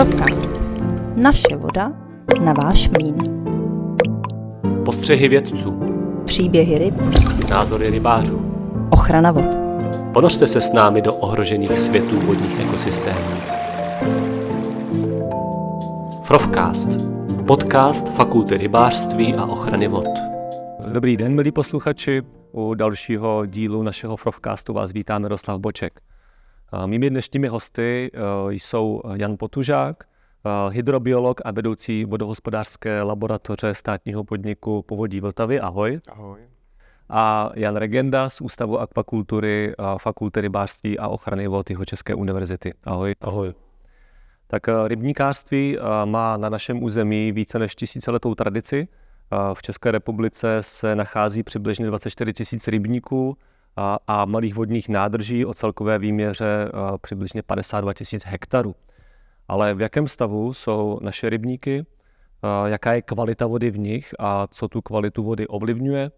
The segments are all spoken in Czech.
Provcast. Naše voda na váš mlín. Postřehy vědců, Příběhy ryb, názory rybářů. ochrana vod. Ponořte se s námi do ohrožených světů vodních ekosystémů. Frovcast. Podcast Fakulty rybářství a ochrany vod. Dobrý den, milí posluchači. U dalšího dílu našeho Frovcastu vás vítá Miroslav Boček. A Mými dnešními hosty eh, jsou Jan Potužák, eh, hydrobiolog a vedoucí vodohospodářské laboratoře státního podniku Povodí Vltavy. Ahoj. Ahoj. A Jan Regenda z Ústavu akvakultury a Fakulty rybářství a ochrany vod České univerzity. Ahoj. Ahoj. Tak eh, rybníkářství má na našem území více než tisíciletou tradici. Eh, V České republice se nachází přibližně 24 tisíc rybníků a, malých vodních nádrží o celkové výměře přibližně 52 tisíc hektarů. Ale v jakém stavu jsou naše rybníky, jaká je kvalita vody v nich a co tu kvalitu vody ovlivňuje?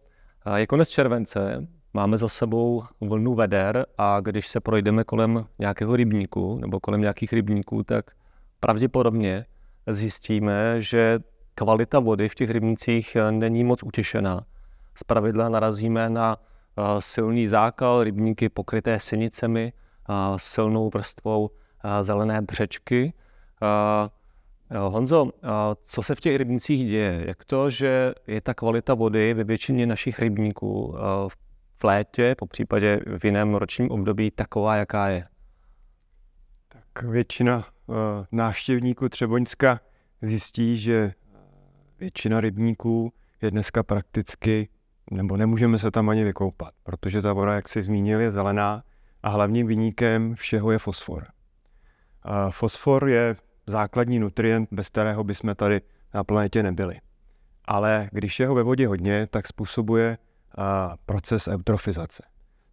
Je konec července, máme za sebou vlnu veder a když se projdeme kolem nějakého rybníku nebo kolem nějakých rybníků, tak pravděpodobně zjistíme, že kvalita vody v těch rybnících není moc utěšená. Zpravidla narazíme na silný zákal, rybníky pokryté sinicemi, a silnou vrstvou eh, zelené břečky. Eh, eh, Honzo, eh, co se v těch rybnících děje? Jak to, že je ta kvalita vody ve většině našich rybníků eh, v létě, po případě v jiném ročním období, taková, jaká je? Tak většina návštěvníků Třeboňska zjistí, že většina rybníků je dneska prakticky, nebo nemůžeme se tam ani vykoupat, protože ta voda, jak jsi zmínil, je zelená a hlavním vyníkem všeho je fosfor. Uh, fosfor je základní nutrient, bez kterého bychom tady na planetě nebyli. Ale když je ho ve vodě hodně, tak způsobuje proces eutrofizace,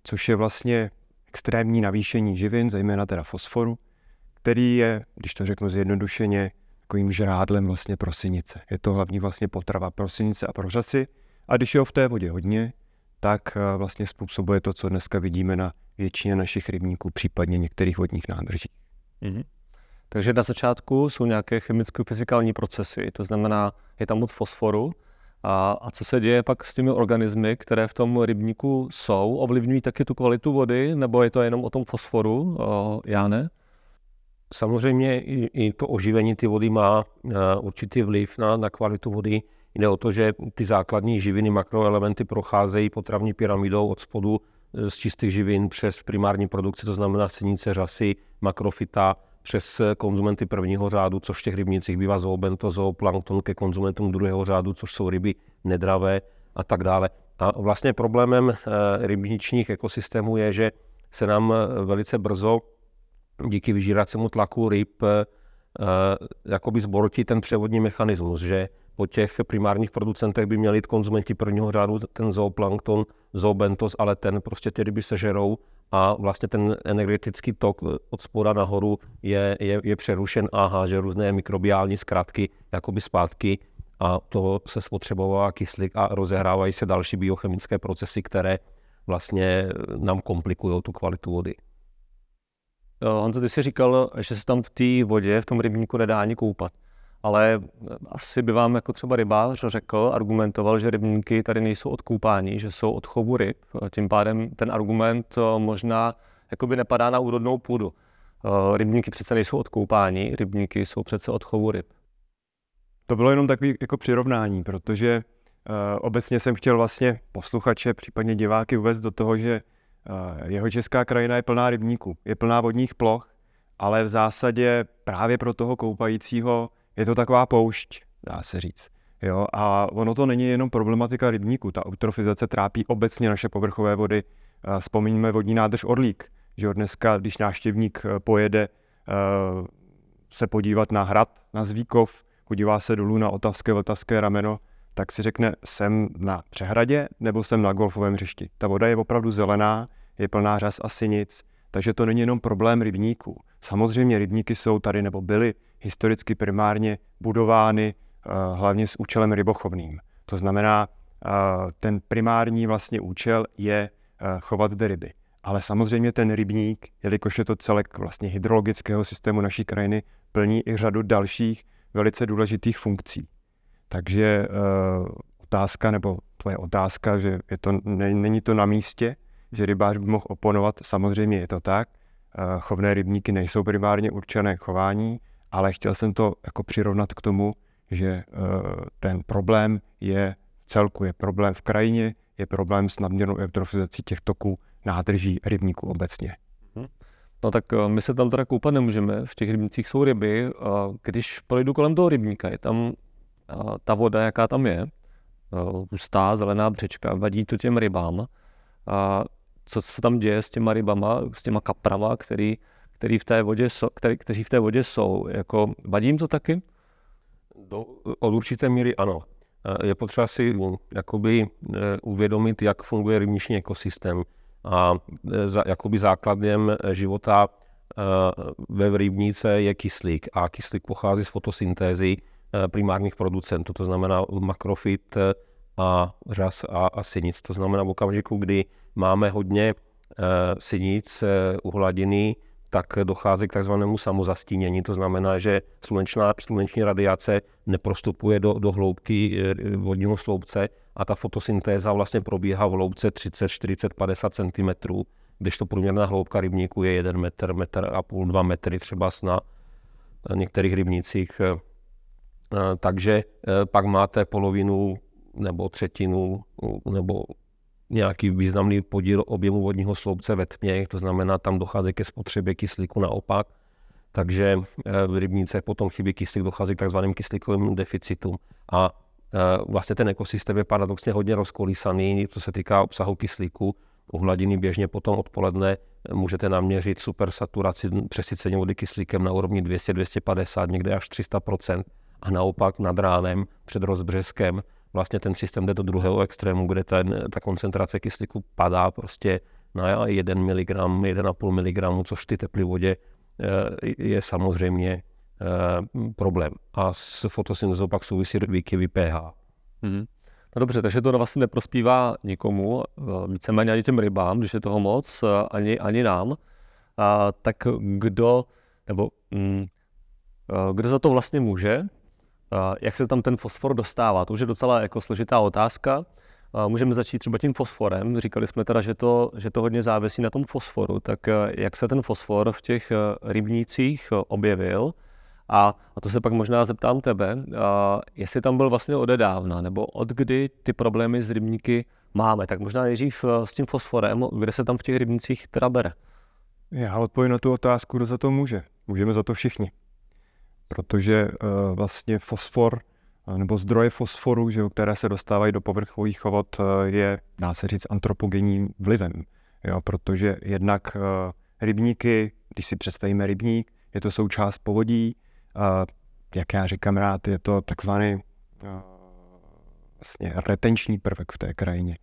což je vlastně extrémní navýšení živin, zejména teda fosforu, který je, když to řeknu zjednodušeně, takovým žrádlem vlastně pro sinice. Je to hlavní vlastně potrava pro sinice a pro řasy. A když je ho v té vodě hodně, tak eh, vlastně způsobuje to, co dneska vidíme na většině našich rybníků, případně některých vodních nádrží. Takže na začátku jsou nějaké chemicko-fyzikální procesy, to znamená, je tam moc fosforu. A, a co se děje pak s těmi organismy, které v tom rybníku jsou? Ovlivňují taky tu kvalitu vody, nebo je to jenom o tom fosforu? O, já ne? Samozřejmě i, i to oživení ty vody má uh, určitý vliv na, na kvalitu vody. Jde o to, že ty základní živiny, makroelementy procházejí potravní pyramidou od spodu eh, z čistých živin přes primární produkci, to znamená sinice, řasy, makrofita, přes eh, konzumenty prvního řádu, což v těch rybnicích bývá zoobento, zooplankton ke konzumentům druhého řádu, což jsou ryby nedravé a tak dále. A vlastně problémem eh, rybničních ekosystémů je, že se nám eh, velice brzo díky vyžíracímu tlaku ryb eh, jakoby zbortí ten převodní mechanismus, že po těch primárních producentech by měli konzumenti prvního řádu ten zooplankton, zoobentos, ale ten prostě ty ryby sežerou a vlastně ten energetický tok od spoda nahoru je, je, je přerušen a háže různé mikrobiální zkratky jakoby zpátky a to se spotřebovává kyslík a rozehrávají se další biochemické procesy, které vlastně nám komplikují tu kvalitu vody. O, Honzo, ty jsi říkal, že se tam v té vodě, v tom rybníku nedá ani koupat. Ale asi by vám jako třeba rybář řekl, argumentoval, že rybníky tady nejsou od koupání, že jsou od chovu ryb. Tím pádem ten argument možná jakoby nepadá na úrodnou půdu. Rybníky přece nejsou od koupání, rybníky jsou přece od chovu ryb. To bylo jenom takový jako přirovnání, protože obecně jsem chtěl vlastně posluchače, případně diváky uvést do toho, že jeho česká krajina je plná rybníků, je plná vodních ploch, ale v zásadě právě pro toho koupajícího je to taková poušť, dá se říct. Jo, a ono to není jenom problematika rybníků, ta eutrofizace trápí obecně naše povrchové vody. Uh, Vzpomíníme vodní nádrž Orlík, že dneska, když návštěvník eh, pojede se podívat na hrad, na Zvíkov, podívá se dolů na Otavské, Vltavské rameno, tak si řekne, jsem na přehradě nebo jsem na golfovém hřišti. Ta voda je opravdu zelená, je plná řas a sinic, takže to není jenom problém rybníků. Samozřejmě rybníky jsou tady nebo byly historicky primárně budovány uh, hlavně s účelem rybochovným. To znamená, uh, ten primární vlastně účel je uh, chovat zde ryby. Ale samozřejmě ten rybník, jelikož je to celek vlastně hydrologického systému naší krajiny, plní i řadu dalších velice důležitých funkcí. Takže otázka, nebo tvoje otázka, že je to, ne, není to na místě, že rybář by mohl oponovat, samozřejmě je to tak. Uh, chovné rybníky nejsou primárně určené chování, ale chtěl jsem to jako přirovnat k tomu, že uh, ten problém je v celku, je problém v krajině, je problém s nadměrnou eutrofizací těch toků, nádrží rybníků obecně. No tak eh, my se tam teda koupat nemůžeme, v těch rybnících jsou ryby. Když projdu kolem toho rybníka, je tam ta voda, jaká tam je, hustá, zelená břečka, vadí to těm rybám. A co se tam děje s těma rybama, s těma kaprama, který, který v té vodě jsou, který, kteří v té vodě jsou, jako vadí jim to taky? Do, od určité míry ano. Je potřeba si jakoby uvědomit, jak funguje rybniční ekosystém a e, za, jakoby základem života ve rybníce je kyslík a kyslík pochází z fotosyntézy primárních producentů, to znamená makrofit a řas a, a synic. To znamená v okamžiku, kdy máme hodně synic u hladiny, tak dochází k takzvanému samozastínění. To znamená, že slunečná, sluneční radiace neprostupuje do, do hloubky vodního sloupce a ta fotosyntéza vlastně probíhá v hloubce 30, 40, 50 cm, když to průměrná hloubka rybníku je 1 metr, metr a půl, 2 metry třeba na některých rybnících. Eh, takže eh, pak máte polovinu nebo třetinu nebo nějaký významný podíl objemu vodního sloupce ve tmě, to znamená, tam dochází ke spotřebě kyslíku naopak. Takže eh, v rybnících potom chybí kyslík, dochází k takzvaným kyslíkovým deficitům. A Eh, vlastně ten ekosystém je paradoxně hodně rozkolísaný, co se týká obsahu kyslíku. U hladiny běžně potom odpoledne můžete naměřit supersaturaci přesycení vody kyslíkem na úrovni 200-250, někde až 300% a naopak nad ránem před rozbřeskem vlastně ten systém jde do druhého extrému, kde ten, ta koncentrace kyslíku padá prostě na 1 mg, 1,5 mg, což v té teplé vodě eh, je samozřejmě Eh, problém. A s fotosyntézou pak souvisí výkyvy pH. Mm-hmm. No dobře, takže to vlastně neprospívá nikomu, eh, víceméně ani těm rybám, když je toho moc, ani, ani nám. A, tak kdo, nebo mm, kdo za to vlastně může? A, jak se tam ten fosfor dostává? To už je docela jako složitá otázka. A můžeme začít třeba tím fosforem. Říkali jsme teda, že to, že to hodně závisí na tom fosforu. Tak jak se ten fosfor v těch rybnících objevil? A, a to se pak možná zeptám tebe, a jestli tam byl vlastně odedávna, nebo od kdy ty problémy s rybníky máme. Tak možná nejdřív eh, s tím fosforem, kde se tam v těch rybnicích teda bere. Já odpovím na tu otázku, kdo za to může. Můžeme za to všichni. Protože uh, vlastně fosfor, uh, nebo zdroje fosforu, že, které se dostávají do povrchových vod, uh, je, dá se říct, antropogenním vlivem. Jo, protože jednak rybníky, když si představíme rybník, je to součást povodí, jak já říkám rád, je to takzvaný vlastně retenční prvek v té krajině.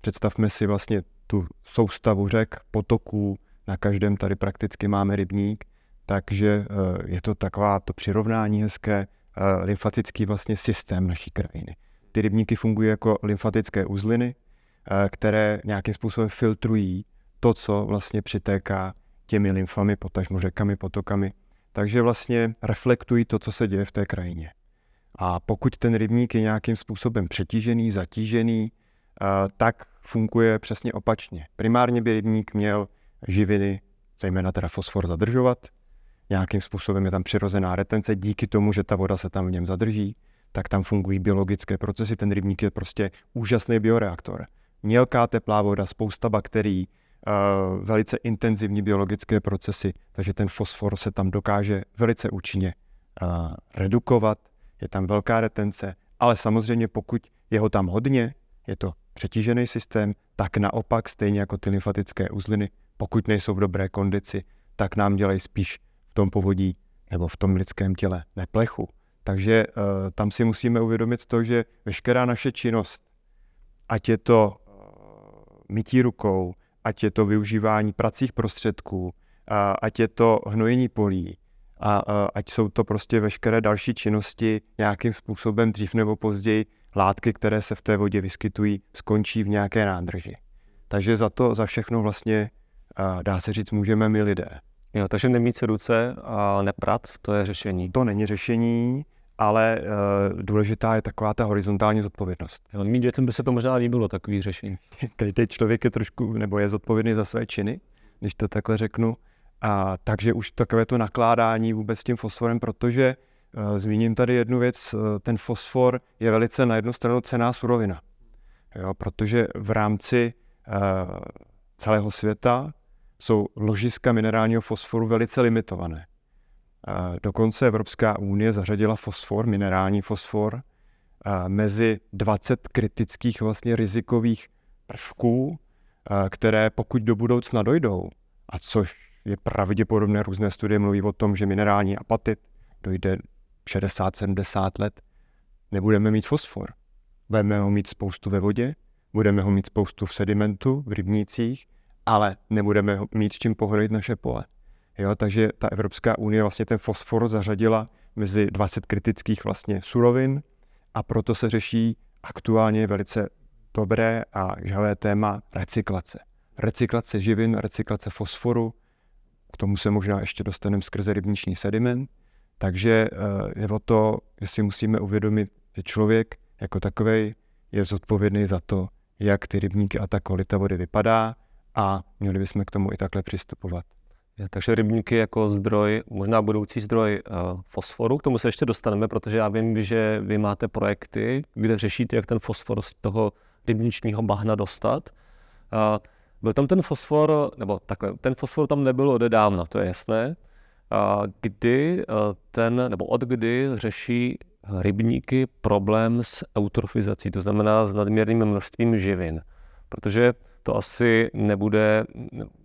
Představme si vlastně tu soustavu řek, potoků, na každém tady prakticky máme rybník, takže e, je to taková to přirovnání hezké, e, lymfatický vlastně systém naší krajiny. Ty rybníky fungují jako lymfatické uzliny, e, které nějakým způsobem filtrují to, co vlastně přitéká těmi lymfami, potažmo řekami, potokami takže vlastně reflektují to, co se děje v té krajině. A pokud ten rybník je nějakým způsobem přetížený, zatížený, tak funguje přesně opačně. Primárně by rybník měl živiny, zejména teda fosfor, zadržovat. Nějakým způsobem je tam přirozená retence, díky tomu, že ta voda se tam v něm zadrží, tak tam fungují biologické procesy. Ten rybník je prostě úžasný bioreaktor. Mělká teplá voda, spousta bakterií, uh, velice intenzivní biologické procesy, takže ten fosfor se tam dokáže velice účinně uh, redukovat, je tam velká retence, ale samozřejmě pokud je ho tam hodně, je to přetížený systém, tak naopak stejně jako ty lymfatické uzliny, pokud nejsou v dobré kondici, tak nám dělají spíš v tom povodí nebo v tom lidském těle neplechu. Takže uh, tam si musíme uvědomit to, že veškerá naše činnost, ať je to uh, mytí rukou, ať je to využívání pracích prostředků, a ať je to hnojení polí, a, a ať jsou to prostě veškeré další činnosti nějakým způsobem dřív nebo později látky, které se v té vodě vyskytují, skončí v nějaké nádrži. Takže za to, za všechno vlastně, dá se říct, můžeme my lidé. Jo, takže nemít ruce a neprat, to je řešení. To není řešení, ale uh, důležitá je taková ta horizontální zodpovědnost. Jo, mým dětem by se to možná líbilo, takový řešení. Každý člověk je trošku, nebo je zodpovědný za své činy, když to takhle řeknu. A takže už takové to nakládání vůbec s tím fosforem, protože uh, zmíním tady jednu věc, uh, ten fosfor je velice na jednu stranu cená surovina. Jo, protože v rámci uh, celého světa jsou ložiska minerálního fosforu velice limitované. Dokonce Evropská unie zařadila fosfor, minerální fosfor, mezi 20 kritických vlastně rizikových prvků, které pokud do budoucna dojdou, a což je pravděpodobné, různé studie mluví o tom, že minerální apatit dojde 60-70 let, nebudeme mít fosfor. Budeme ho mít spoustu ve vodě, budeme ho mít spoustu v sedimentu, v rybnících, ale nebudeme mít s čím pohodit naše pole. Jo, takže ta Evropská unie vlastně ten fosfor zařadila mezi 20 kritických vlastně surovin a proto se řeší aktuálně velice dobré a žhavé téma recyklace. Recyklace živin, recyklace fosforu, k tomu se možná ještě dostaneme skrze rybniční sediment. Takže eh, je o to, že si musíme uvědomit, že člověk jako takový je zodpovědný za to, jak ty rybníky a ta kvalita vody vypadá a měli bychom k tomu i takhle přistupovat. Takže rybníky jako zdroj, možná budoucí zdroj uh, fosforu, k tomu se ještě dostaneme, protože já vím, že vy máte projekty, kde řešíte, jak ten fosfor z toho rybničního bahna dostat. Uh, byl tam ten fosfor, nebo takhle, ten fosfor tam nebyl odedávna, to je jasné. Uh, kdy ten, nebo od kdy řeší rybníky problém s eutrofizací, to znamená s nadměrným množstvím živin. Protože to asi nebude,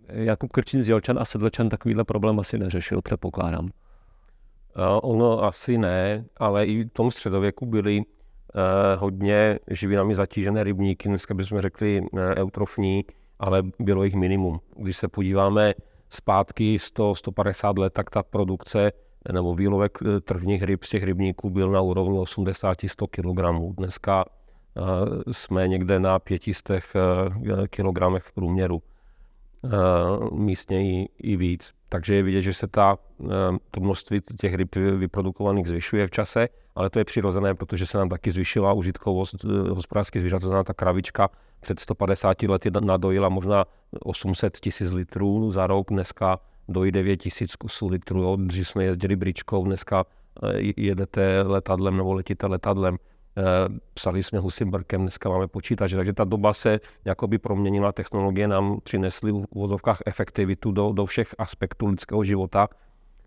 Jakub Krčín z Jelčan a Sedlčan takovýhle problém asi neřešil, předpokládám. Ono asi ne, ale i v tom středověku byly eh, hodně živinami zatížené rybníky, dneska bychom řekli eh, eutrofní, ale bylo jich minimum. Když se podíváme zpátky 100-150 let, tak ta produkce nebo výlovek tržních ryb z těch rybníků byl na úrovni 80-100 kg. Dneska jsme někde na 500 kg v průměru. Místně i, i víc. Takže je vidět, že se ta, to množství těch ryb vyprodukovaných zvyšuje v čase, ale to je přirozené, protože se nám taky zvyšila užitkovost hospodářských zvířat, to znamená ta kravička před 150 lety nadojila možná 800 tisíc litrů za rok, dneska dojí 9 tisíc kusů litrů. Dřív jsme jezdili bričkou, dneska jedete letadlem nebo letíte letadlem. Eh, psali jsme husím brkem, dneska máme počítače, takže ta doba se jakoby proměnila, technologie nám přinesly v úvozovkách efektivitu do, do všech aspektů lidského života,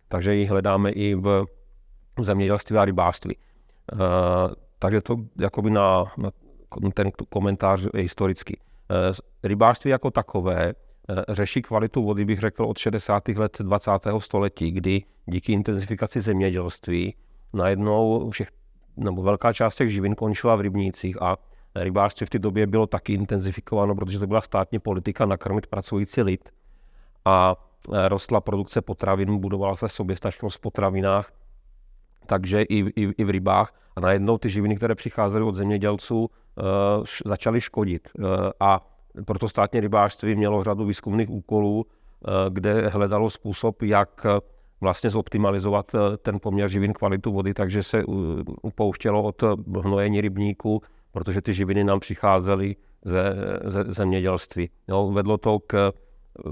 takže ji hledáme i v zemědělství a rybářství. Uh, takže to jakoby na, na ten komentář je historický. Uh, rybářství jako takové řeší kvalitu vody, bych řekl, od 60. let 20. století, kdy díky intenzifikaci zemědělství najednou všech nebo velká část těch živin končila v rybnících a rybářství v té době bylo taky intenzifikováno, protože to byla státní politika nakrmit pracující lid a e, rostla produkce potravin, budovala se soběstačnost v potravinách, takže i, i, i v rybách. A najednou ty živiny, které přicházely od zemědělců, uh, začaly škodit. Uh, a proto státní rybářství mělo řadu výzkumných úkolů, kde hledalo způsob, jak vlastně zoptimalizovat eh, ten poměr živin kvalitu vody, takže se upouštělo od hnojení rybníků, protože ty živiny nám přicházely ze, ze zemědělství. Jo, vedlo to k eh,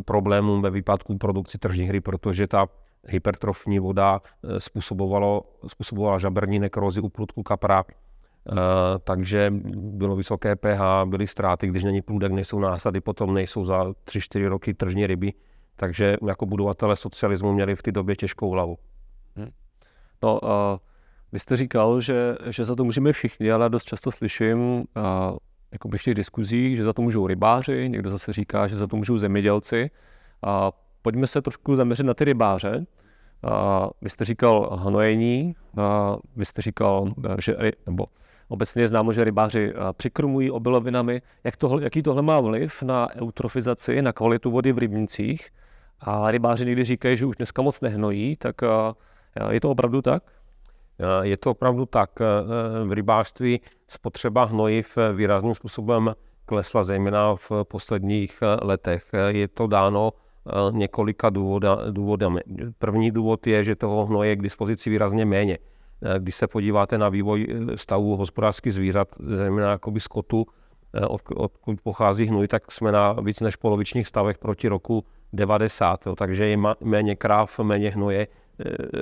problémům ve výpadku produkci tržních ryb, protože ta hypertrofní voda eh, způsobovalo, způsobovala žaberní nekrozi u prudku kapra, takže bylo vysoké pH, byly ztráty, když není průdek, nejsou násady, potom nejsou za 3-4 roky tržní ryby, takže jako budovatele socialismu měli v té době těžkou hlavu. Hmm. No, uh, vy jste říkal, že, že za to můžeme všichni, ale dost často slyším uh, jako v těch diskuzích, že za to můžou rybáři, někdo zase říká, že za to můžou zemědělci. A pojďme se trošku zaměřit na ty rybáře. Uh, vy jste říkal hnojení, uh, vy jste říkal, že, nebo obecně je známo, že rybáři přikrmují obilovinami. Jak tohle, jaký tohle má vliv na eutrofizaci, na kvalitu vody v rybnicích? A rybáři někdy říkají, že už dneska moc nehnojí, tak je to opravdu tak? Je to opravdu tak. V rybářství spotřeba hnojiv výrazným způsobem klesla, zejména v posledních letech. Je to dáno několika důvoda, důvodami. První důvod je, že toho hnoje je k dispozici výrazně méně. Když se podíváte na vývoj stavu hospodářských zvířat, zejména jakoby skotu, od, odkud pochází hnůj, tak jsme na víc než polovičních stavech proti roku 90. Jo, takže je méně kráv, méně hnoje,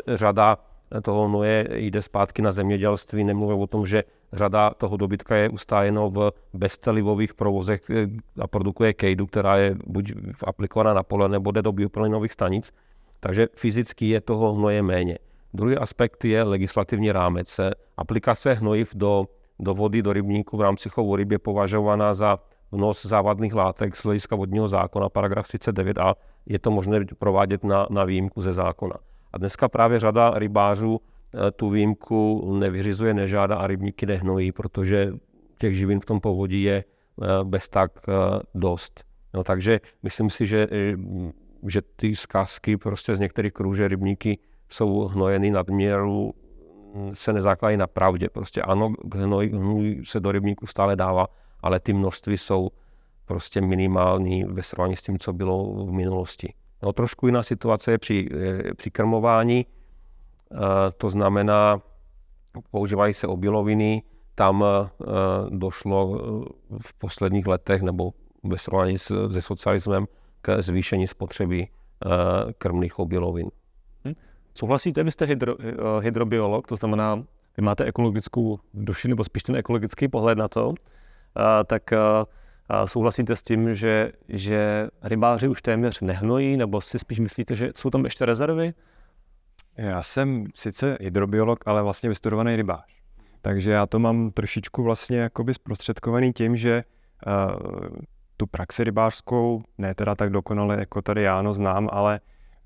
řada toho hnoje jde zpátky na zemědělství. Nemluvím o tom, že řada toho dobytka je ustájeno v beztelivových provozech eh, a produkuje kejdu, která je buď aplikovaná na pole, nebo jde do bioplynových stanic. Takže fyzicky je toho hnoje méně. Druhý aspekt je legislativní rámec. Aplikace hnojiv do, do vody, do rybníku v rámci chovu ryb je považovaná za vnos závadných látek z hlediska vodního zákona, paragraf 39 a je to možné provádět na, na výjimku ze zákona. A dneska právě řada rybářů eh, tu výjimku nevyřizuje, nežádá a rybníky nehnojí, protože těch živin v tom povodí je eh, bez tak eh, dost. No, takže myslím si, že, že ty zkazky prostě z některých kruhů, že rybníky jsou hnojeny nadměru, se nezákladají na pravdě. Prostě ano, hnoj, hnoj se do rybníku stále dává, ale ty množství jsou prostě minimální ve srovnání s tím, co bylo v minulosti. No, trošku jiná situace je při, při krmování, eh, to znamená, používají se obiloviny, tam eh, došlo eh, v posledních letech nebo ve srovnání se socialismem k zvýšení spotřeby krmných obilovin. Souhlasíte, vy jste hydro, hydrobiolog, to znamená, vy máte ekologickou duši nebo spíš ten ekologický pohled na to, tak Souhlasíte s tím, že, že rybáři už téměř nehnojí, nebo si spíš myslíte, že jsou tam ještě rezervy? Já jsem sice hydrobiolog, ale vlastně vystudovaný rybář. Takže já to mám trošičku vlastně jakoby zprostředkovaný tím, že uh, tu praxi rybářskou, ne teda tak dokonale, jako tady Jáno znám, ale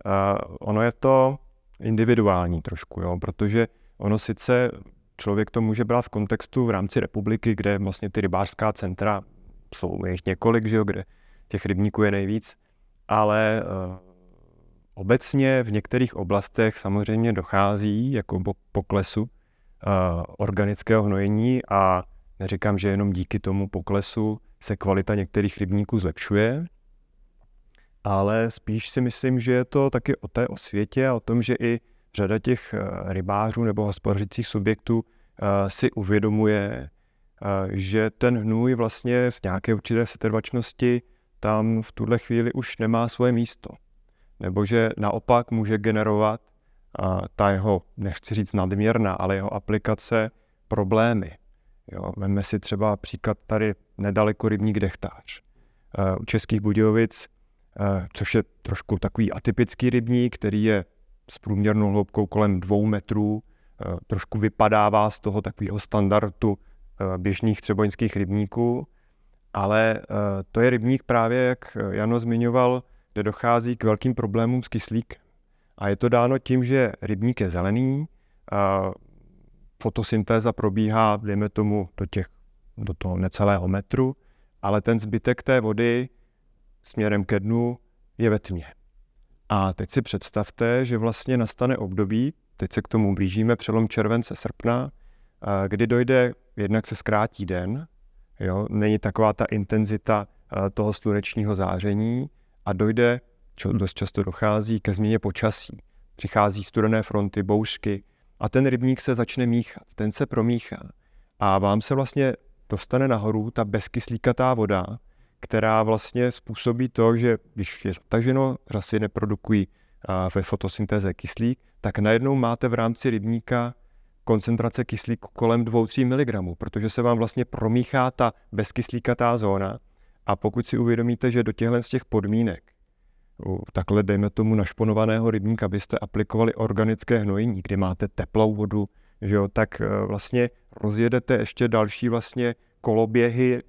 uh, ono je to individuální trošku, jo, protože ono sice člověk to může brát v kontextu v rámci republiky, kde vlastně ty rybářská centra jsou jich několik, že jo, kde těch rybníků je nejvíc, ale uh, obecně v některých oblastech samozřejmě dochází jako po poklesu uh, organického hnojení a neříkám, že jenom díky tomu poklesu se kvalita některých rybníků zlepšuje, ale spíš si myslím, že je to taky o té osvětě a o tom, že i řada těch eh, rybářů nebo hospodařících subjektů si uvědomuje, že ten hnůj vlastně z nějaké určité setrvačnosti tam v tuhle chvíli už nemá svoje místo. Nebo že naopak může generovat ta jeho, nechci říct nadměrná, ale jeho aplikace problémy. Jo, veme si třeba příklad tady nedaleko rybník dechtář. U Českých Budějovic, což je trošku takový atypický rybník, který je s průměrnou hloubkou kolem dvou metrů, trošku vypadává z toho takového standardu Eh, běžných třeboňských rybníků, ale eh, to je rybník právě, jak Jano zmiňoval, kde dochází k velkým problémům s kyslíkem. A je to dáno tím, že rybník je zelený, fotosyntéza probíhá, dejme tomu, do, těch, do toho necelého metru, ale ten zbytek té vody směrem ke dnu je ve tmě. A teď si představte, že vlastně nastane období, teď se k tomu blížíme, přelom července, srpna, kdy dojde, jednak se zkrátí den, jo, není taková ta intenzita eh, toho slunečního záření a dojde, čo dost často dochází, ke změně počasí. Přichází studené fronty, bouřky a ten rybník se začne míchat, ten se promíchá a vám se vlastně dostane nahoru ta bezkyslíkatá voda, která vlastně způsobí to, že když je zataženo, řasy neprodukují ve fotosyntéze kyslík, tak najednou máte v rámci rybníka koncentrace kyslíku kolem 2-3 mg, protože se vám vlastně promíchá ta bezkyslíkatá zóna. A pokud si uvědomíte, že do těchto z těch podmínek takhle dejme tomu našponovaného rybníka byste aplikovali organické hnojení, kde máte teplou vodu, že jo, tak eh, vlastně rozjedete ještě další vlastně koloběhy,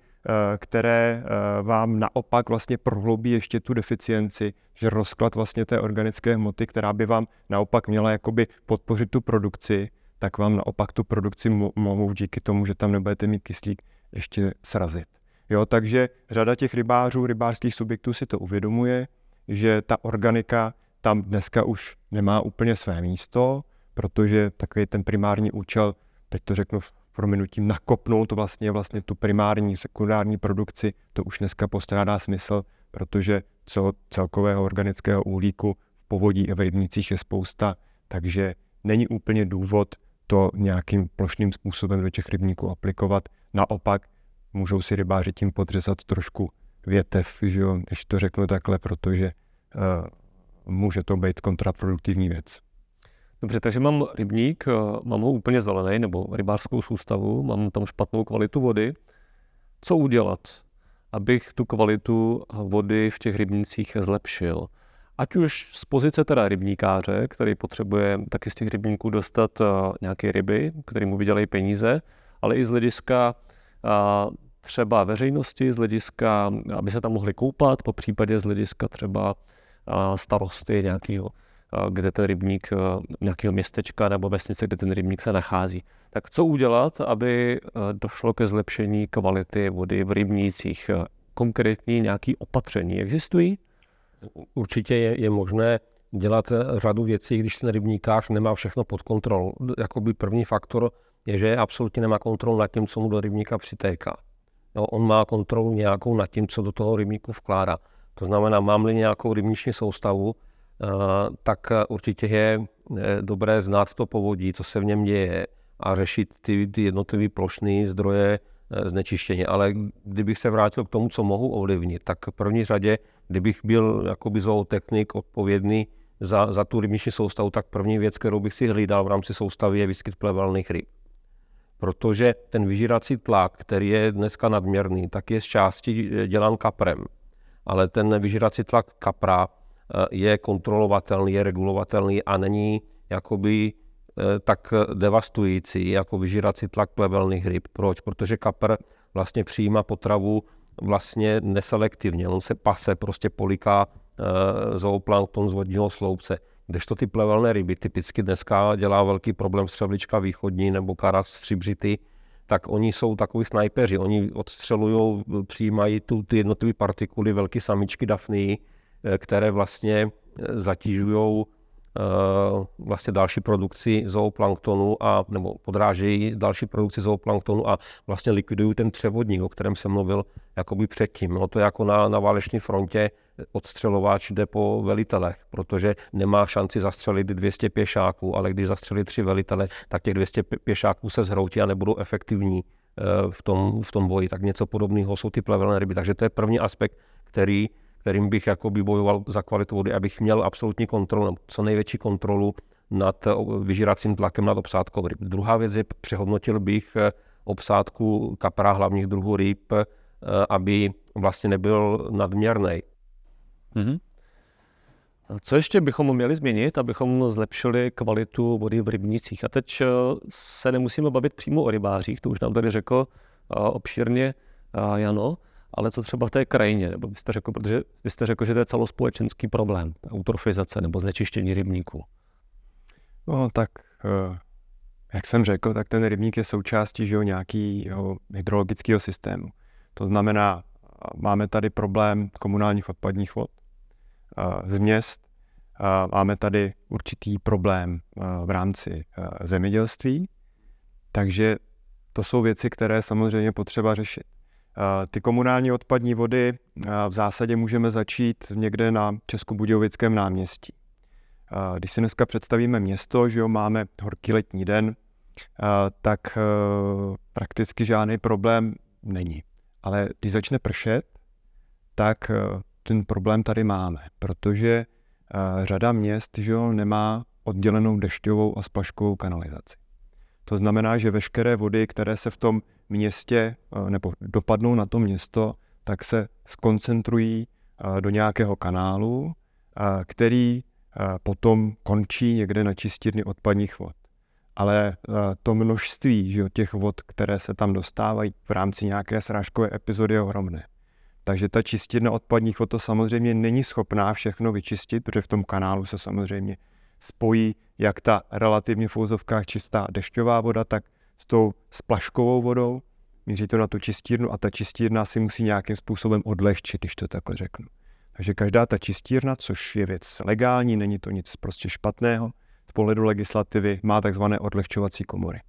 které eh, vám naopak vlastně prohloubí ještě tu deficienci, že rozklad vlastně té organické hmoty, která by vám naopak měla jakoby podpořit tu produkci, tak vám naopak tu produkci mohou díky tomu, že tam nebudete mít kyslík, ještě srazit. Jo, takže řada těch rybářů, rybářských subjektů si to uvědomuje, že ta organika tam dneska už nemá úplně své místo, protože takový ten primární účel, teď to řeknu prominutím, nakopnout vlastně vlastně tu primární, sekundární produkci, to už dneska postrádá smysl, protože cel, celkového organického uhlíku v povodí a v rybnících je spousta, takže není úplně důvod to nějakým plošným způsobem do těch rybníků aplikovat. Naopak můžou si rybáři tím podřezat trošku větev, že jo, než to řeknu takhle, protože uh, může to být kontraproduktivní věc. Dobře, takže mám rybník, eh, mám ho úplně zelený, nebo rybářskou soustavu, mám tam špatnou kvalitu vody. Co udělat, abych tu kvalitu vody v těch rybnících zlepšil? Ať už z pozice teda rybníkáře, který potřebuje taky z těch rybníků dostat eh, nějaké ryby, který mu vydělají peníze, ale i z hlediska eh, třeba veřejnosti, z hlediska, aby se tam mohli koupat, po případě z hlediska třeba starosty nějakého kde ten rybník, nějakého městečka nebo vesnice, kde ten rybník se nachází. Tak co udělat, aby došlo ke zlepšení kvality vody v rybnících? Konkrétní nějaké opatření existují? Určitě je, je možné dělat řadu věcí, když ten rybníkář nemá všechno pod kontrolou. Jakoby první faktor je, že absolutně nemá kontrolu nad tím, co mu do rybníka přitéká. No, on má kontrolu nějakou nad tím, co do toho rybníku vkládá. To znamená, mám-li nějakou rybniční soustavu, eh, tak určitě je eh, dobré znát to povodí, co se v něm děje a řešit ty, ty jednotlivé plošné zdroje eh, znečištění. Ale kdybych se vrátil k tomu, co mohu ovlivnit, tak v první řadě, kdybych byl jakoby zootechnik odpovědný za, za tu rybniční soustavu, tak první věc, kterou bych si hlídal v rámci soustavy, je výskyt plevelných ryb. Protože ten vyžírací tlak, který je dneska nadměrný, tak je z části dělán kaprem ale ten vyžírací tlak kapra eh, je kontrolovatelný, je regulovatelný a není jakoby eh, tak devastující jako vyžírací tlak plevelných ryb. Proč? Protože kapr vlastně přijímá potravu vlastně neselektivně. On se pase, prostě poliká e, zooplankton z vodního sloupce. Kdežto ty plevelné ryby, typicky dneska dělá velký problém střevlička východní nebo karas střibřity, tak oni jsou takový snajpeři. Oni odstřelují, přijímají tu, ty jednotlivé partikuly, velké samičky dafny, eh, které vlastně eh, zatížují uh, vlastně další produkci zooplanktonu a nebo podrážejí další produkci zooplanktonu a vlastně likvidují ten třevodník, o kterém jsem mluvil jakoby předtím. No to je jako na, na váleční frontě odstřelováč jde po velitelech, protože nemá šanci zastřelit 200 pěšáků, ale když zastřelí tři velitele, tak těch 200 pěšáků se zhroutí a nebudou efektivní eh, v tom, v tom boji. Tak něco podobného jsou ty plevelné ryby. Takže to je první aspekt, který, kterým bych jakoby bojoval za kvalitu vody, abych měl absolutní kontrolu, co největší kontrolu nad eh, vyžíracím tlakem nad obsádkou ryb. Druhá věc je, přehodnotil bych eh, obsádku kapra hlavních druhů ryb, aby vlastně nebyl nadměrný. Mm-hmm. Co ještě bychom měli změnit, abychom zlepšili kvalitu vody v rybnících? A teď eh, se nemusíme bavit přímo o rybářích, to už nám tady řekl eh, obšírně eh, Jano, ale co třeba v té krajině, nebo byste řekl, protože vy jste řekl, že to je celospolečenský problém, eutrofizace nebo znečištění rybníků. No tak, jak jsem řekl, tak ten rybník je součástí že jo, nějakého hydrologického systému. To znamená, máme tady problém komunálních odpadních vod, z měst. Máme tady určitý problém v rámci zemědělství, takže to jsou věci, které samozřejmě potřeba řešit. Ty komunální odpadní vody v zásadě můžeme začít někde na Českobudějovickém náměstí. Když si dneska představíme město, že jo, máme horký letní den, tak prakticky žádný problém není. Ale když začne pršet, tak ten problém tady máme, protože řada měst že jo, nemá oddělenou dešťovou a splaškovou kanalizaci. To znamená, že veškeré vody, které se v tom městě uh, nebo dopadnou na to město, tak se skoncentrují uh, do nějakého kanálu, který potom končí někde na čistírny odpadních vod. Ale to množství že těch vod, které se tam dostávají v rámci nějaké srážkové epizody, je ohromné. Takže ta čistírna odpadních vod to samozřejmě není schopná všechno vyčistit, protože v tom kanálu se samozřejmě spojí jak ta relativně v úzovkách čistá dešťová voda, tak s tou splaškovou vodou. Míří to na tu čistírnu a ta čistírna si musí nějakým způsobem odlehčit, když to takhle řeknu. Takže každá ta čistírna, což je věc legální, není to nic prostě špatného, z pohledu legislativy má takzvané odlehčovací komory.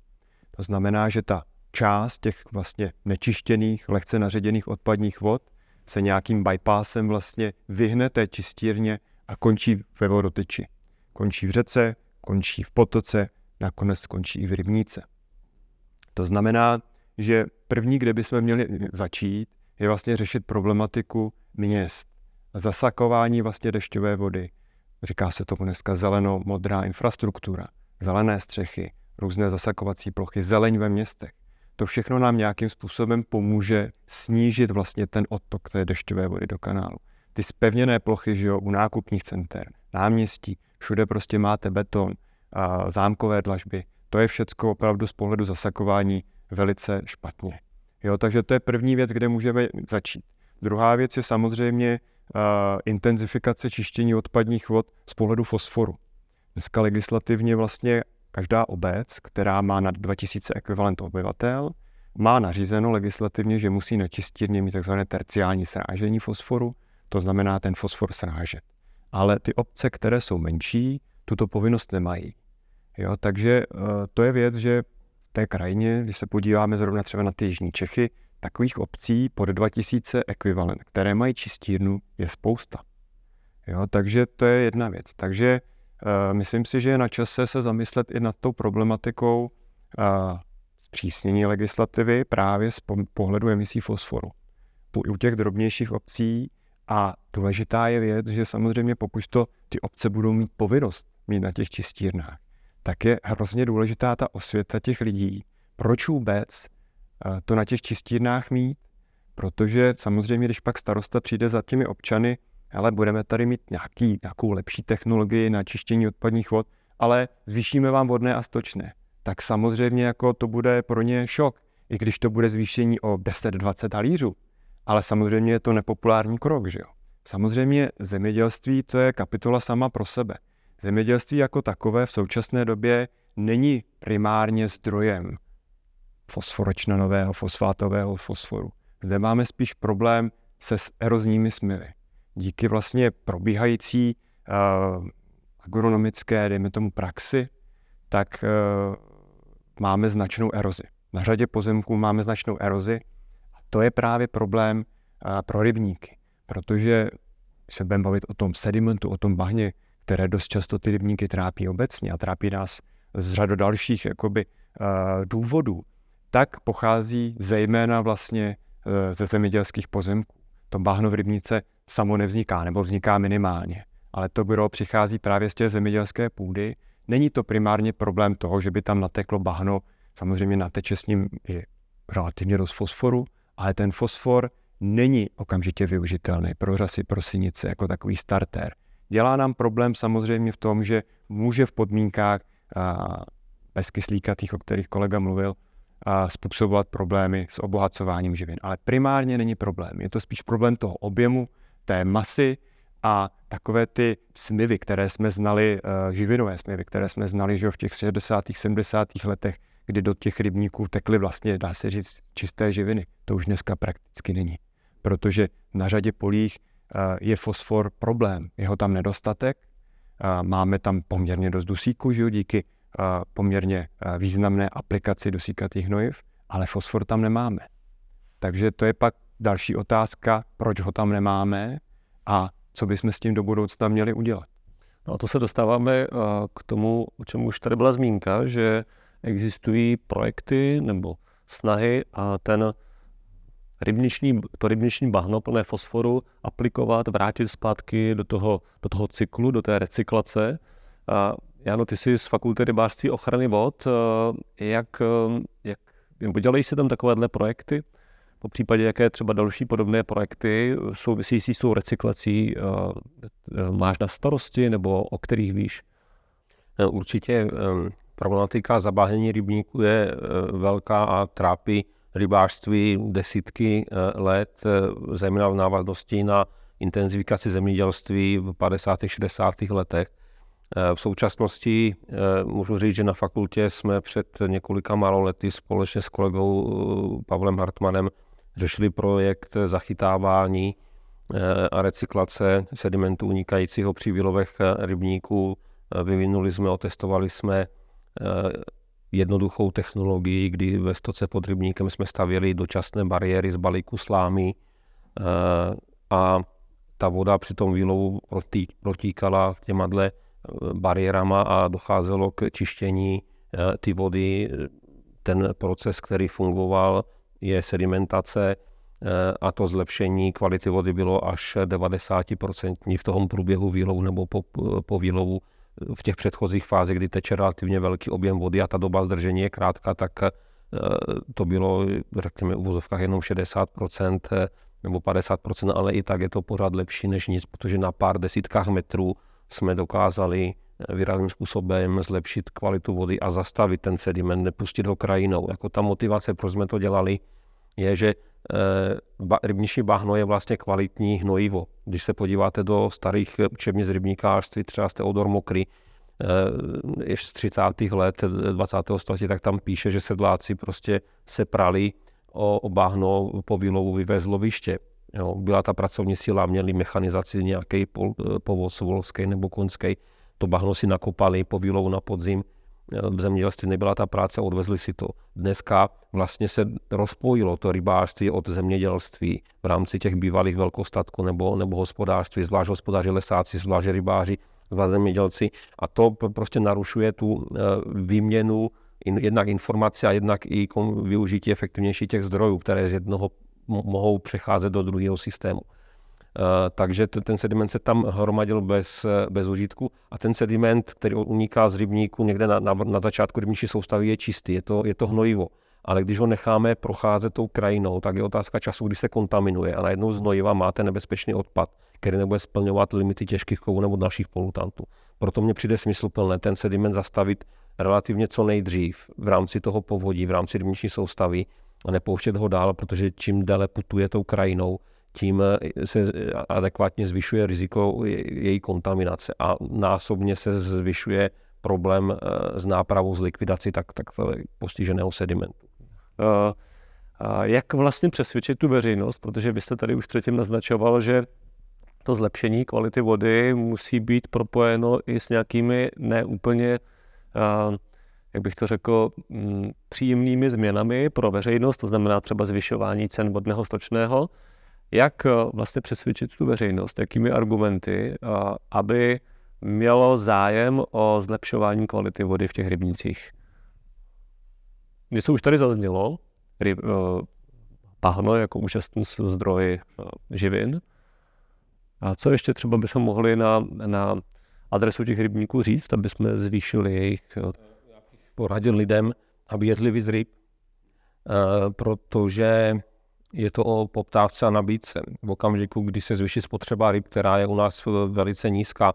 To znamená, že ta část těch vlastně nečištěných, lehce naředěných odpadních vod se nějakým bypassem vlastně vyhne té čistírně a končí ve vodotyči. Končí v řece, končí v potoce, nakonec skončí i v rybníce. To znamená, že první, kde bychom měli začít, je vlastně řešit problematiku měst. Zasakování vlastně dešťové vody. Říká se tomu dneska zeleno-modrá infrastruktura, zelené střechy, různé zasakovací plochy, zeleň ve městech. To všechno nám nějakým způsobem pomůže snížit vlastně ten odtok té dešťové vody do kanálu. Ty spevněné plochy, že jo, u nákupních center, náměstí, všude prostě máte beton, a zámkové dlažby. To je všecko opravdu z pohledu zasakování velice špatně. Jo, takže to je první věc, kde můžeme začít. Druhá věc je samozřejmě uh, intenzifikace čištění odpadních vod z pohledu fosforu. Dneska legislativně vlastně každá obec, která má nad 2000 ekvivalent obyvatel, má nařízeno legislativně, že musí na čistírně mít tzv. terciální srážení fosforu, to znamená ten fosfor srážet. Ale ty obce, které jsou menší, tuto povinnost nemají. Jo, takže uh, to je věc, že v té krajině, když se podíváme zrovna třeba na ty jižní Čechy, takových obcí pod 2000 ekvivalent, které mají čistírnu, je spousta. Jo, takže to je jedna věc. Takže uh, myslím si, že je na čase se zamyslet i nad tou problematikou uh, zpřísnění legislativy právě z pohledu emisí fosforu. U těch drobnějších obcí a důležitá je věc, že samozřejmě pokud to ty obce budou mít povinnost mít na těch čistírnách, tak je hrozně důležitá ta osvěta těch lidí. Proč vůbec eh, to na těch čistírnách mít? Protože samozřejmě, když pak starosta přijde za těmi občany, ale budeme tady mít nějaký, nějakou lepší technologii na čištění odpadních vod, ale zvýšíme vám vodné a stočné, tak samozřejmě jako to bude pro ně šok, i když to bude zvýšení o 10-20 halířů. Ale samozřejmě je to nepopulární krok, že jo. Samozřejmě zemědělství to je kapitola sama pro sebe. Zemědělství jako takové v současné době není primárně zdrojem fosforočnanového, fosfátového fosforu. Zde máme spíš problém se erozními smyvy. Díky vlastně probíhající uh, agronomické, dejme tomu praxi, tak uh, máme značnou erozi. Na řadě pozemků máme značnou erozi to je právě problém pro rybníky, protože se budeme bavit o tom sedimentu, o tom bahně, které dost často ty rybníky trápí obecně a trápí nás z řadu dalších jakoby, důvodů, tak pochází zejména vlastně uh, ze zemědělských pozemků. To bahno v rybnice samo nevzniká, nebo vzniká minimálně. Ale to gro přichází právě z té zemědělské půdy. Není to primárně problém toho, že by tam nateklo bahno, samozřejmě nateče s ním i relativně dost fosforu, ale ten fosfor není okamžitě využitelný pro řasy, pro synice jako takový starter. Dělá nám problém samozřejmě v tom, že může v podmínkách bezkyslíkatých, o kterých kolega mluvil, a způsobovat problémy s obohacováním živin. Ale primárně není problém. Je to spíš problém toho objemu, té masy a takové ty smyvy, které jsme znali, živinové smyvy, které jsme znali že v těch 60. 70. letech, kdy do těch rybníků tekly vlastně, dá se říct, čisté živiny. To už dneska prakticky není. Protože na řadě polích Eh, je fosfor problém. Jeho tam nedostatek, eh, máme tam poměrně dost dusíku, že jo, díky eh, poměrně významné aplikaci dusíkatých hnojiv, ale fosfor tam nemáme. Takže to je pak další otázka, proč ho tam nemáme a co bychom s tím do budoucna měli udělat. No a to se dostáváme k tomu, o čem už tady byla zmínka, že existují projekty nebo snahy a ten rybniční, to rybniční bahno plné fosforu aplikovat, vrátit zpátky do toho, do toho cyklu, do té recyklace. A Jano, ty jsi z Fakulty rybářství ochrany vod. Jak, jak, dělají se tam takovéhle projekty? Po případě, jaké třeba další podobné projekty související s tou recyklací máš na starosti nebo o kterých víš? Určitě problematika zabáhnění rybníků je velká a trápí rybářství desítky eh, let, eh, zejména v návaznosti na intenzifikaci zemědělství v 50. 60. letech. V současnosti můžu říct, že na fakultě jsme před několika málo lety společně s kolegou Pavlem Hartmanem řešili projekt zachytávání a recyklace sedimentu unikajícího při výlovech rybníků. Vyvinuli jsme, otestovali jsme jednoduchou technologii, kdy ve stoce pod rybníkem jsme stavěli dočasné bariéry z balíku slámy a ta voda při tom výlovu protíkala těma dle bariérama a docházelo k čištění ty vody. Ten proces, který fungoval, je sedimentace a to zlepšení kvality vody bylo až 90% v tom průběhu výlovu nebo po, po výlovu v těch předchozích fázích, kdy teče relativně velký objem vody a ta doba zdržení je krátká, tak to bylo, řekněme, v uvozovkách jenom 60% nebo 50%, ale i tak je to pořád lepší než nic, protože na pár desítkách metrů jsme dokázali výrazným způsobem zlepšit kvalitu vody a zastavit ten sediment, nepustit ho krajinou. Jako ta motivace, proč jsme to dělali, je, že eh, rybniční bahno je vlastně kvalitní hnojivo. Když se podíváte do starých učebnic rybníkářství, třeba z Teodor Mokry, eh, ještě z 30. let 20. století, tak tam píše, že sedláci prostě se prali o, bahno po výlovu vyvez loviště. Jo, byla ta pracovní síla, měli mechanizaci nějaký povoz volský nebo konský, to bahno si nakopali po výlovu na podzim, v zemědělství nebyla ta práce, odvezli si to. Dneska vlastně se rozpojilo to rybářství od zemědělství v rámci těch bývalých velkostatků nebo, nebo hospodářství, zvlášť hospodáři lesáci, zvlášť rybáři, zvlášť zemědělci. A to prostě narušuje tu eh, výměnu jednak informace a jednak i využití efektivnější těch zdrojů, které z jednoho mohou přecházet do druhého systému. Eh, takže ten sediment se tam hromadil bez, bez užitku a ten sediment, který uniká z rybníku někde na, na, na začátku rybníčí soustavy, je čistý, je to, je to hnojivo. Ale když ho necháme procházet tou krajinou, tak je otázka času, kdy se kontaminuje a najednou z hnojiva máte nebezpečný odpad, který nebude splňovat limity těžkých kovů nebo dalších polutantů. Proto mně přijde smysluplné ten sediment zastavit relativně co nejdřív v rámci toho povodí, v rámci rybniční soustavy a nepouštět ho dál, protože čím déle putuje tou krajinou, tím eh, se adekvátně zvyšuje riziko její kontaminace a násobně se zvyšuje problém eh, s nápravou, s likvidací tak, tak postiženého sedimentu. Uh, jak vlastně přesvědčit tu veřejnost, protože vy jste tady už předtím naznačoval, že to zlepšení kvality vody musí být propojeno i s nějakými neúplně, jak bych to řekl, m, příjemnými změnami pro veřejnost, to znamená třeba zvyšování cen vodného stočného, jak eh, vlastně přesvědčit tu veřejnost, jakými argumenty, eh, aby mělo zájem o zlepšování kvality vody v těch rybnících. Něco už tady zaznělo, ryb, pahno jako účastný zdroj živin. A co ještě třeba bychom mohli na, na adresu těch rybníků říct, aby jsme zvýšili jejich... Poradil lidem, aby jedli víc ryb, protože je to o poptávce a nabídce. V okamžiku, kdy se zvýší spotřeba ryb, která je u nás velice nízká,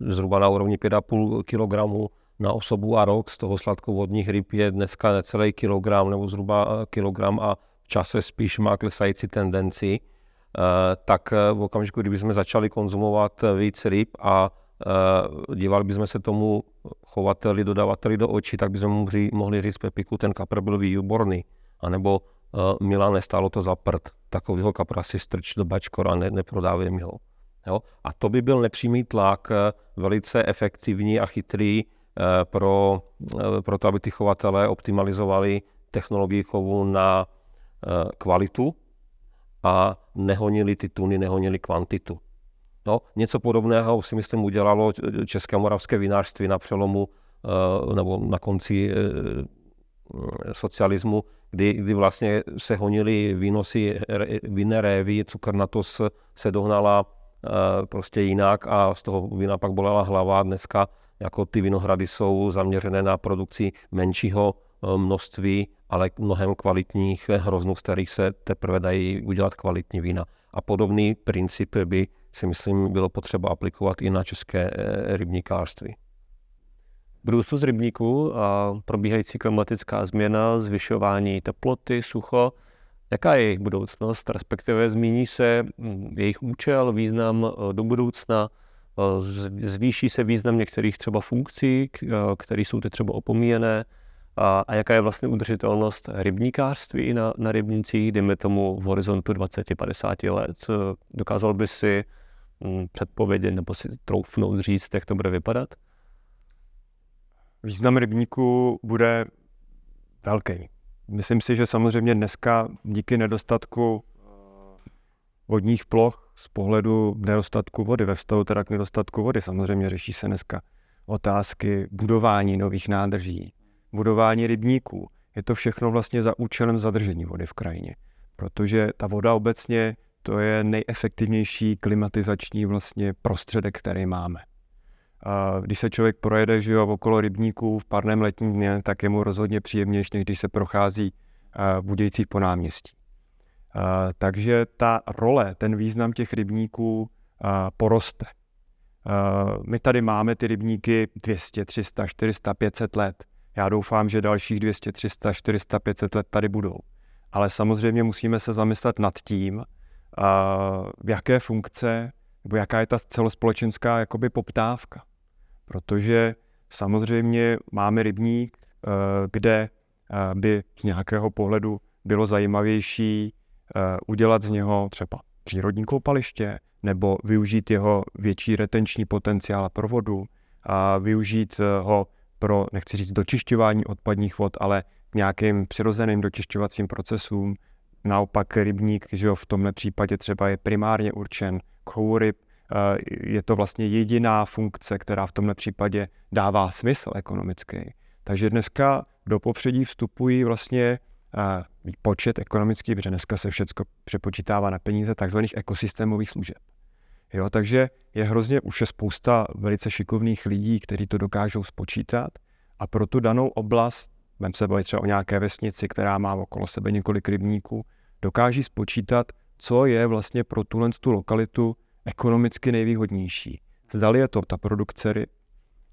zhruba na úrovni 5,5 kg na osobu a rok, z toho sladkovodních ryb je dneska necelý kilogram nebo zhruba kilogram a v čase spíš má klesající tendenci, eh, tak v okamžiku, kdybychom začali konzumovat víc ryb a eh, dívali bychom se tomu chovateli, dodavateli do očí, tak bychom mohli, mohli říct Pepiku, ten kapr byl výborný. A nebo uh, Milane, stálo to za prd, takovýho kapra si strč do bačkora, ne, neprodávím ho. Jo? A to by byl nepřímý tlak, eh, velice efektivní a chytrý uh, pro, pro to, aby ty chovatelé optimalizovali technologii chovu na kvalitu a nehonili ty tuny, nehonili kvantitu. No, něco podobného si myslím udělalo České moravské vinářství na přelomu nebo na konci socialismu, kdy, kdy vlastně se honily výnosy vinné révy, cukrnatost se dohnala eh, prostě jinak a z toho vína pak bolela hlava. Dneska jako ty vinohrady jsou zaměřené na produkci menšího eh, množství, ale mnohem kvalitních hroznů, z kterých se teprve dají udělat kvalitní vína. A podobný princip by si myslím bylo potřeba aplikovat i na české eh, rybníkářství. Brůstu z rybníků a probíhající klimatická změna, zvyšování teploty, sucho. Jaká je jejich budoucnost, respektive zmíní se hm, jejich účel, význam eh, do budoucna, eh, zvýší se význam některých třeba funkcí, eh, které jsou ty třeba opomíjené, a, a jaká je vlastně udržitelnost rybníkářství na, na rybnících, dejme tomu v horizontu 20-50 let. Dokázal by si hm, předpovědět nebo si troufnout říct, jak to bude vypadat? Význam rybníku bude velký. Myslím si, že samozřejmě dneska díky nedostatku vodních ploch z pohledu nedostatku vody, ve vztahu teda k nedostatku vody. Samozřejmě řeší se dneska otázky budování nových nádrží, budování rybníků. Je to všechno vlastně za účelem zadržení vody v krajině, protože ta voda obecně to je nejefektivnější klimatizační vlastně prostředek, který máme. A když se člověk projede že jo, okolo rybníků v parném letním dně, tak je mu rozhodně příjemnější, než když se prochází Budějcích po náměstí. A, takže ta role, ten význam těch rybníků poroste. A, my tady máme ty rybníky 200, 300, 400, 500 let. Já doufám, že dalších 200, 300, 400, 500 let tady budou. Ale samozřejmě musíme se zamyslet nad tím, v jaké funkce nebo jaká je ta celospolečenská jakoby poptávka. Protože samozřejmě máme rybník, eh, kde eh, by z nějakého pohledu bylo zajímavější eh, udělat z něho třeba přírodní koupaliště, nebo využít jeho větší retenční potenciál pro vodu, a využít ho pro, nechci říct dočišťování odpadních vod, ale k nějakým přirozeným dočišťovacím procesům, Naopak rybník, že jo, v tomhle případě třeba je primárně určen k chovu ryb, eh, je to vlastně jediná funkce, která v tomhle případě dává smysl ekonomický. Takže dneska do popředí vstupují vlastně eh, počet ekonomický, protože dneska se všechno přepočítává na peníze takzvaných ekosystémových služeb. Jo, takže je hrozně, už je spousta velice šikovných lidí, kteří to dokážou spočítat a pro tu danou oblast Vem se bavit třeba o nějaké vesnici, která má okolo sebe několik rybníků, dokáží spočítat, co je vlastně pro tuhle tu lokalitu ekonomicky nejvýhodnější. Zdali je to ta produkce ryb,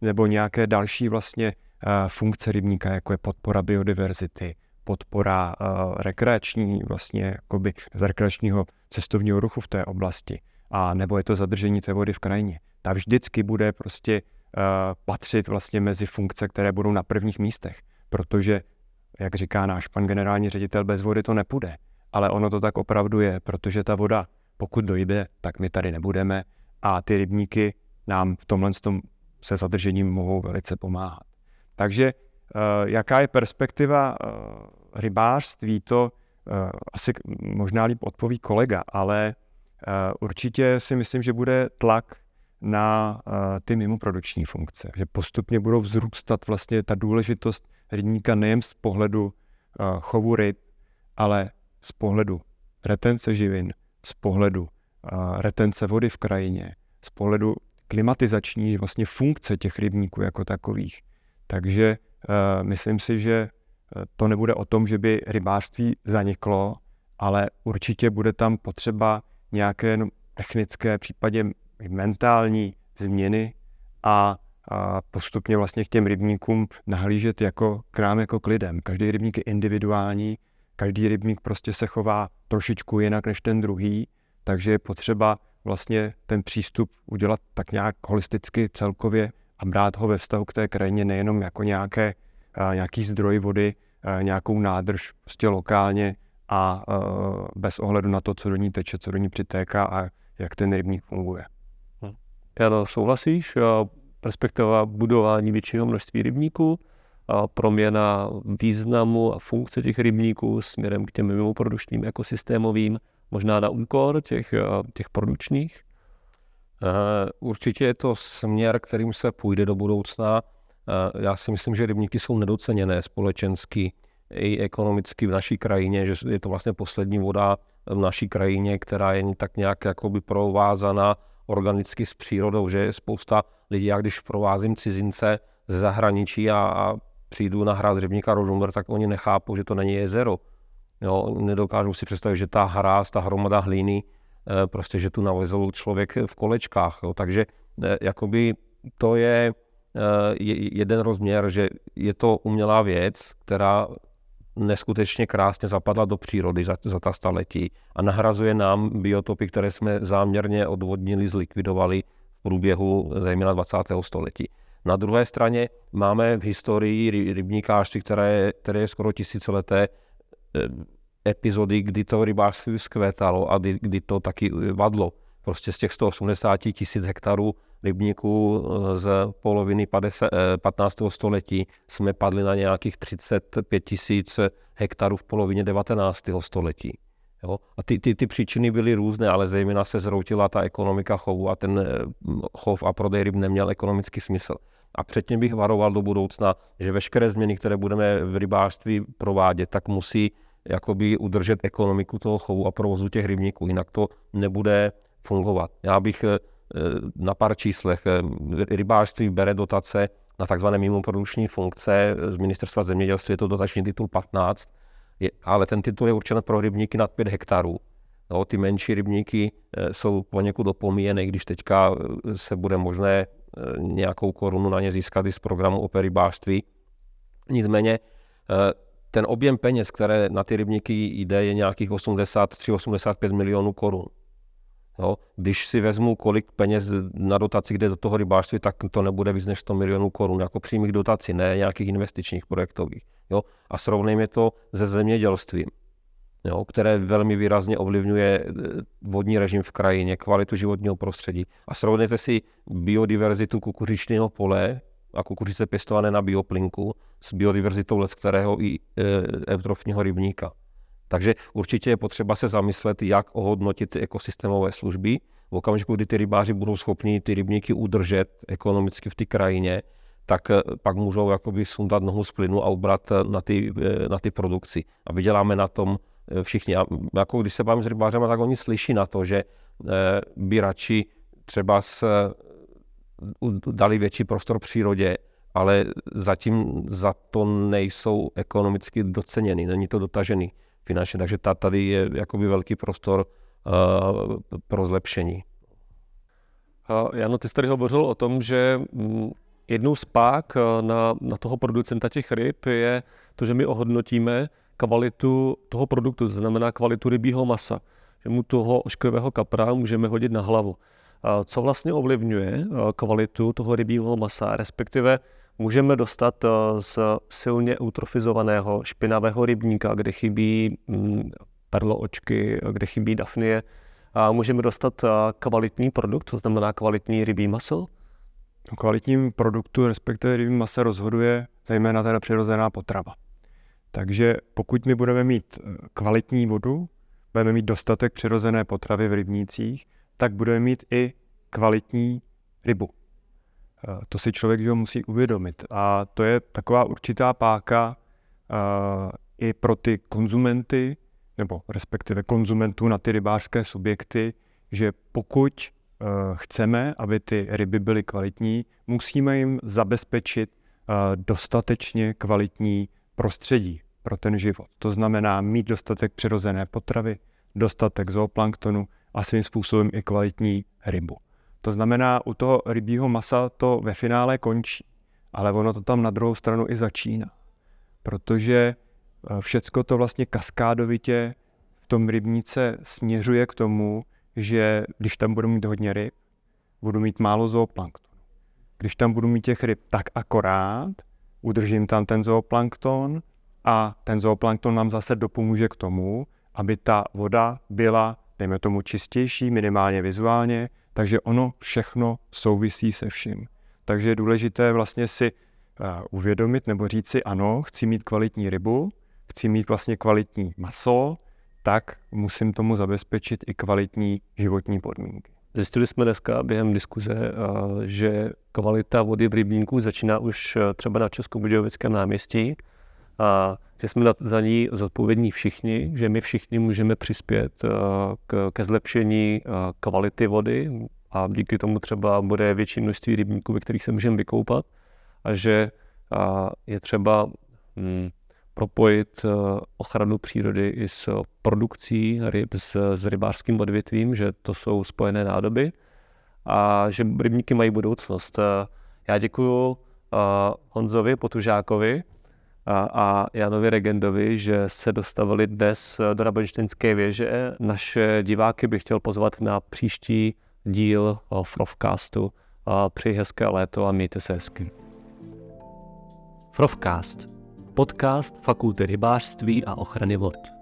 nebo nějaké další vlastně uh, funkce rybníka, jako je podpora biodiverzity, podpora uh, rekreační, vlastně jakoby z rekreačního cestovního ruchu v té oblasti, a nebo je to zadržení té vody v krajině. Ta vždycky bude prostě uh, patřit vlastně mezi funkce, které budou na prvních místech protože, jak říká náš pan generální ředitel, bez vody to nepůjde. Ale ono to tak opravdu je, protože ta voda, pokud dojde, tak my tady nebudeme a ty rybníky nám v tomhle tom se zadržením mohou velice pomáhat. Takže uh, jaká je perspektiva uh, rybářství, to uh, asi možná líp odpoví kolega, ale určitě si myslím, že bude tlak na ty mimoprodukční funkce, že postupně budou vzrůstat vlastně ta důležitost rybníka nejen z pohledu chovu ryb, ale z pohledu retence živin, z pohledu retence vody v krajině, z pohledu klimatizační vlastně funkce těch rybníků jako takových. Takže uh, myslím si, že to nebude o tom, že by rybářství zaniklo, ale určitě bude tam potřeba nějaké technické, případně mentální změny a, a postupně vlastně k těm rybníkům nahlížet jako k nám, jako k lidem. Každý rybník je individuální, každý rybník prostě se chová trošičku jinak než ten druhý, takže je potřeba vlastně ten přístup udělat tak nějak holisticky celkově a brát ho ve vztahu k té krajině nejenom jako nějaké, nějaký zdroj vody, nějakou nádrž prostě lokálně a, bez ohledu na to, co do ní teče, co do ní přitéká a jak ten rybník funguje. Jano, souhlasíš? Perspektiva budování většího množství rybníků, proměna významu a funkce těch rybníků směrem k těm mimoprodučním ekosystémovým, možná na úkor těch, těch produčních? Eh, určitě je to směr, kterým se půjde do budoucna. Eh, já si myslím, že rybníky jsou nedoceněné společensky i ekonomicky v naší krajině, že je to vlastně poslední voda v naší krajině, která je tak nějak jakoby provázaná organicky s přírodou, že je spousta lidí, jak když provázím cizince ze zahraničí a, a přijdu na hra z rybníka Rožumber, tak oni nechápou, že to není jezero. Jo, nedokážu si představit, že ta hráz, ta hromada hlíny, eh, prostě, že tu navezl člověk v kolečkách. Jo. Takže eh, jakoby to je eh, jeden rozměr, že je to umělá věc, která neskutečně krásně zapadla do přírody za, za ta staletí a nahrazuje nám biotopy, které jsme záměrně odvodnili, zlikvidovali v průběhu zejména 20. století. Na druhé straně máme v historii rybníkářství, které, je, které je skoro tisícileté, eh, epizody, kdy to rybářství zkvétalo a kdy, kdy to taky vadlo. Prostě z těch 180 tisíc hektarů rybníků eh, z poloviny 50, 15. Eh, století jsme padli na nějakých 35 tisíc hektarů v polovině 19. století. Jo? A ty, ty, ty příčiny byly různé, ale zejména se zroutila ta ekonomika chovu a ten chov a prodej ryb neměl ekonomický smysl. A předtím bych varoval do budoucna, že veškeré změny, které budeme v rybářství provádět, tak musí jakoby udržet ekonomiku toho chovu a provozu těch rybníků, jinak to nebude fungovat. Já bych eh, na pár číslech, eh, rybářství bere dotace na tzv. mimoprodukční funkce z ministerstva zemědělství, je to dotační titul 15, je, ale ten titul je určen pro rybníky nad 5 hektarů. No, ty menší rybníky eh, jsou poněkud opomíjeny, když teďka se bude možné nějakou korunu na ně získat i z programu o rybářství. Nicméně ten objem peněz, které na ty rybníky jde, je nějakých 83-85 milionů korun. Jo? Když si vezmu, kolik peněz na dotaci jde do toho rybářství, tak to nebude víc než 100 milionů korun jako přímých dotací, ne nějakých investičních projektových. Jo? A srovnejme to se zemědělstvím, jo? které velmi výrazně ovlivňuje eh, vodní režim v krajině, kvalitu životního prostředí. A srovnejte si biodiverzitu kukuřičného pole, a kukuřice pěstované na bioplinku s biodiverzitou les kterého i e, eutrofního rybníka. Takže určitě je potřeba se zamyslet, jak ohodnotit ty ekosystémové služby. V okamžiku, kdy ty rybáři budou schopni ty rybníky udržet ekonomicky v té krajině, tak e, pak můžou jakoby sundat nohu z plynu a ubrat na ty, na ty produkci. A vyděláme na tom všichni. A jako když se bavím s rybářem, tak oni slyší na to, že by radši třeba s dali větší prostor přírodě, ale zatím za to nejsou ekonomicky doceněny, není to dotažený finančně, takže tady je jakoby velký prostor uh, pro zlepšení. Jano, ty jsi tady hovořil o tom, že mm, jednou z pák eh, na, na toho producenta těch ryb je to, že my ohodnotíme kvalitu toho produktu, to znamená kvalitu rybího masa. Že mu toho ošklivého kapra můžeme hodit na hlavu co vlastně ovlivňuje eh, kvalitu toho rybího masa, respektive můžeme dostat eh, z silně eutrofizovaného špinavého rybníka, kde chybí mm, perloočky, kde chybí dafnie, a můžeme dostat eh, kvalitní produkt, to znamená kvalitní rybí maso? O kvalitním produktu, respektive rybí masa, rozhoduje zejména teda přirozená potrava. Takže pokud my budeme mít kvalitní vodu, budeme mít dostatek přirozené potravy v rybnících, tak budeme mít i kvalitní rybu. Eh, to si člověk že musí uvědomit. A to je taková určitá páka uh, i pro ty konzumenty, nebo respektive konzumentů na ty rybářské subjekty, že pokud chceme, aby ty ryby byly kvalitní, musíme jim zabezpečit dostatečně kvalitní prostředí pro ten život. To znamená mít dostatek přirozené potravy, dostatek zooplanktonu, a svým způsobem i kvalitní rybu. To znamená, u toho rybího masa to ve finále končí, ale ono to tam na druhou stranu i začíná. Protože eh, všecko to vlastně kaskádovitě v tom rybníce směřuje k tomu, že když tam budu mít hodně ryb, budu mít málo zooplanktonu. Když tam budu mít těch ryb tak akorát, udržím tam ten zooplankton a ten zooplankton nám zase dopomůže k tomu, aby ta voda byla dejme tomu čistější, minimálně vizuálně, takže ono všechno souvisí se vším. Takže je důležité vlastně si uh, uvědomit nebo říct si, ano, chci mít kvalitní rybu, chci mít vlastně kvalitní maso, tak musím tomu zabezpečit i kvalitní životní podmínky. Zjistili jsme dneska během diskuze, eh, že kvalita vody v rybníku začíná už eh, třeba na Českobudějovickém náměstí, a že jsme za ní zodpovědní všichni, že my všichni můžeme přispět eh, k, ke zlepšení eh, kvality vody a díky tomu třeba bude větší množství rybníků, ve kterých se můžeme vykoupat a že je třeba hm, propojit eh, ochranu přírody i s produkcí ryb, s, s rybářským odvětvím, že to jsou spojené nádoby a že rybníky mají budoucnost. Já děkuji Honzovi Potužákovi, a, a Janovi Regendovi, že se dostavili dnes do Rabenštejnské věže. Naše diváky bych chtěl pozvat na příští díl Frovcastu. Přeji hezké léto a mějte se hezky. Frovcast. Podcast Fakulty rybářství a ochrany vod.